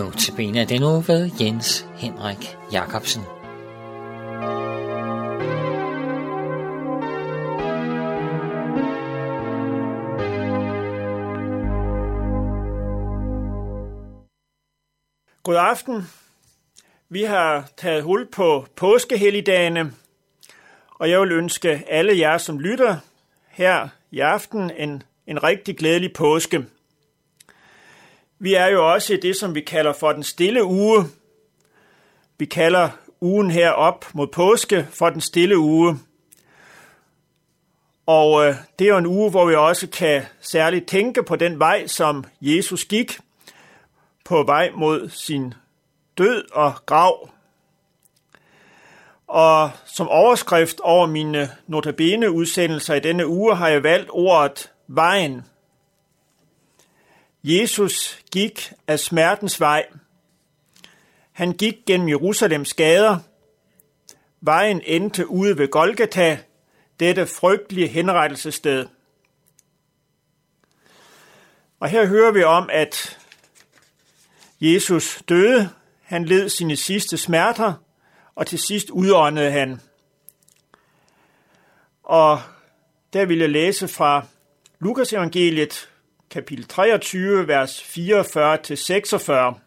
Nu til benet den nu ved Jens Henrik Jacobsen. God aften. Vi har taget hul på påskehelligdagene, og jeg vil ønske alle jer, som lytter her i aften, en, en rigtig glædelig påske. Vi er jo også i det, som vi kalder for den stille uge. Vi kalder ugen her op mod påske for den stille uge. Og øh, det er jo en uge, hvor vi også kan særligt tænke på den vej, som Jesus gik på vej mod sin død og grav. Og som overskrift over mine notabene udsendelser i denne uge har jeg valgt ordet vejen. Jesus gik af smertens vej. Han gik gennem Jerusalems gader. Vejen endte ude ved Golgata, dette frygtelige henrettelsessted. Og her hører vi om, at Jesus døde, han led sine sidste smerter, og til sidst udåndede han. Og der vil jeg læse fra Lukas evangeliet, kapitel 23, vers 44-46.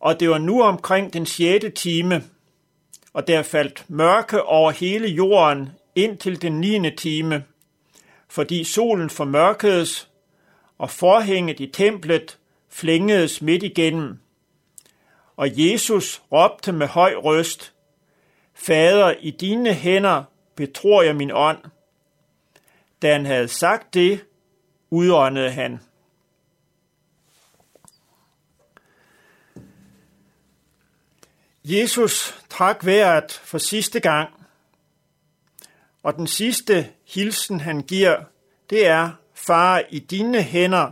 Og det var nu omkring den sjette time, og der faldt mørke over hele jorden indtil den 9. time, fordi solen formørkedes, og forhænget i templet flængedes midt igennem. Og Jesus råbte med høj røst, Fader, i dine hænder betror jeg min ånd. Da han havde sagt det, udåndede han. Jesus trak vejret for sidste gang, og den sidste hilsen, han giver, det er, Far, i dine hænder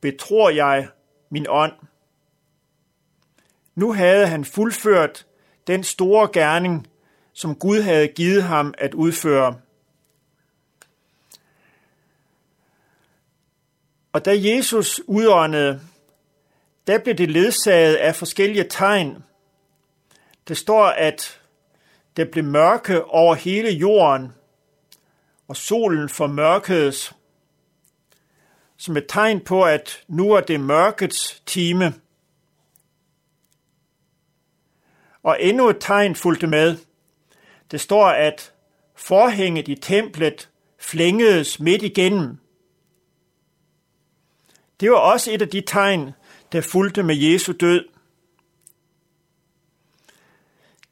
betror jeg min ånd. Nu havde han fuldført den store gerning, som Gud havde givet ham at udføre. Og da Jesus udåndede, der blev det ledsaget af forskellige tegn. Det står, at der blev mørke over hele jorden, og solen formørkedes som et tegn på, at nu er det mørkets time. Og endnu et tegn fulgte med. Det står, at forhænget i templet flængedes midt igennem. Det var også et af de tegn, der fulgte med Jesu død.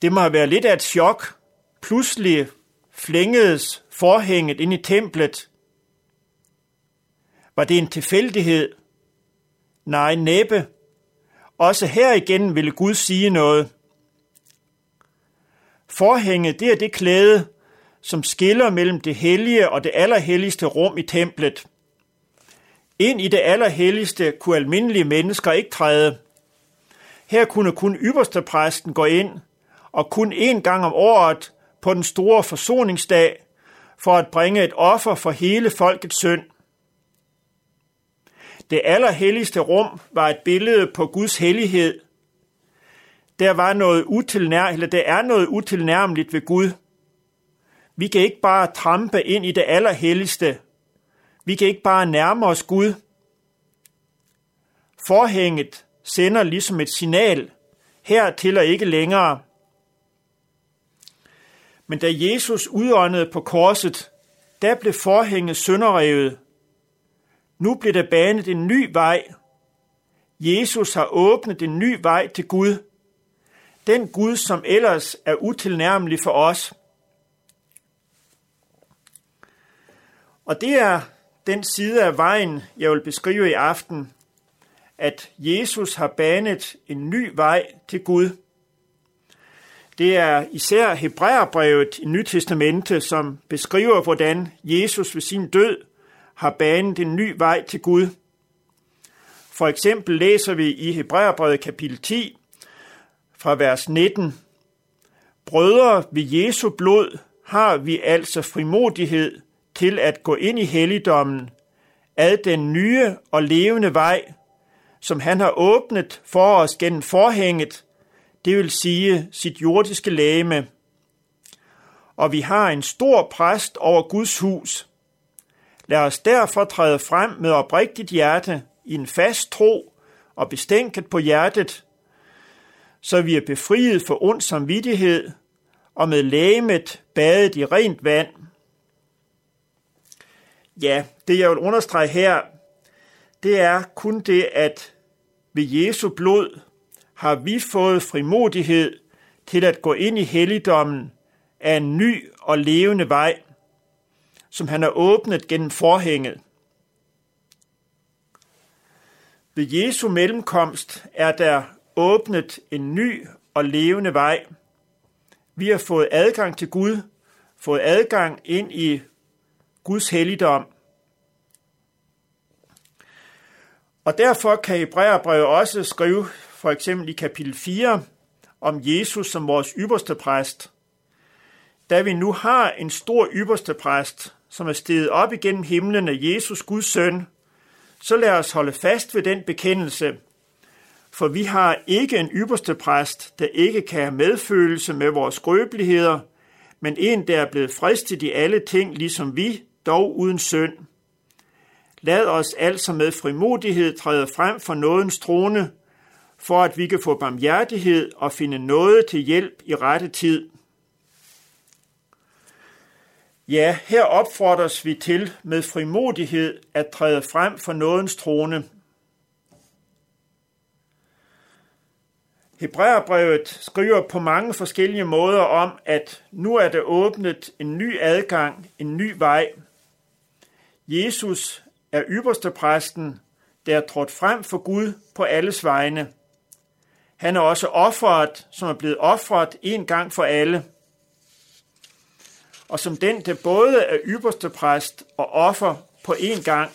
Det må have været lidt af et chok. Pludselig flængedes forhænget ind i templet. Var det en tilfældighed? Nej, næppe. Også her igen ville Gud sige noget. Forhænget, det er det klæde, som skiller mellem det hellige og det allerhelligste rum i templet. Ind i det allerhelligste kunne almindelige mennesker ikke træde. Her kunne kun ypperste præsten gå ind, og kun én gang om året på den store forsoningsdag, for at bringe et offer for hele folkets synd – det allerhelligste rum var et billede på Guds hellighed. Der var noget utilnær, eller der er noget utilnærmeligt ved Gud. Vi kan ikke bare trampe ind i det allerhelligste. Vi kan ikke bare nærme os Gud. Forhænget sender ligesom et signal. Her til og ikke længere. Men da Jesus udåndede på korset, der blev forhænget sønderrevet, nu blev der banet en ny vej. Jesus har åbnet en ny vej til Gud. Den Gud, som ellers er utilnærmelig for os. Og det er den side af vejen, jeg vil beskrive i aften, at Jesus har banet en ny vej til Gud. Det er især Hebræerbrevet i Nytestamentet, som beskriver, hvordan Jesus ved sin død har banet en ny vej til Gud. For eksempel læser vi i Hebræerbrevet kapitel 10 fra vers 19. Brødre, ved Jesu blod har vi altså frimodighed til at gå ind i helligdommen, ad den nye og levende vej, som han har åbnet for os gennem forhænget, det vil sige sit jordiske lægeme. Og vi har en stor præst over Guds hus. Lad os derfor træde frem med oprigtigt hjerte i en fast tro og bestænket på hjertet, så vi er befriet for ond samvittighed og med lægemet badet i rent vand. Ja, det jeg vil understrege her, det er kun det, at ved Jesu blod har vi fået frimodighed til at gå ind i helligdommen af en ny og levende vej, som han har åbnet gennem forhænget. Ved Jesu mellemkomst er der åbnet en ny og levende vej. Vi har fået adgang til Gud, fået adgang ind i Guds helligdom. Og derfor kan Hebræerbrevet også skrive, for eksempel i kapitel 4, om Jesus som vores ypperste præst. Da vi nu har en stor ypperste præst, som er steget op igennem himlen af Jesus Guds søn, så lad os holde fast ved den bekendelse, for vi har ikke en ypperste præst, der ikke kan have medfølelse med vores skrøbeligheder, men en, der er blevet fristet i alle ting, ligesom vi, dog uden synd. Lad os altså med frimodighed træde frem for nådens trone, for at vi kan få barmhjertighed og finde noget til hjælp i rette tid. Ja, her opfordres vi til med frimodighed at træde frem for nådens trone. Hebræerbrevet skriver på mange forskellige måder om, at nu er der åbnet en ny adgang, en ny vej. Jesus er ypperste præsten, der er trådt frem for Gud på alles vegne. Han er også offeret, som er blevet offret en gang for alle. Og som den, der både er ypperste præst og offer på en gang,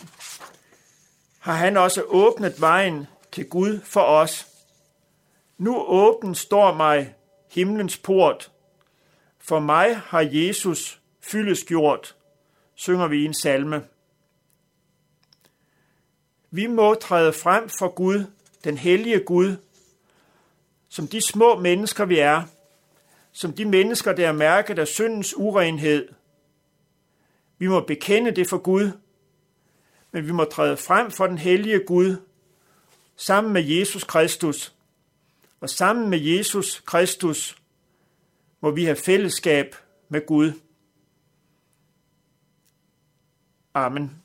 har han også åbnet vejen til Gud for os. Nu åben står mig himlens port. For mig har Jesus fyldesgjort, synger vi i en salme. Vi må træde frem for Gud, den hellige Gud, som de små mennesker vi er, som de mennesker, der er mærket af syndens urenhed. Vi må bekende det for Gud, men vi må træde frem for den hellige Gud, sammen med Jesus Kristus. Og sammen med Jesus Kristus må vi have fællesskab med Gud. Amen.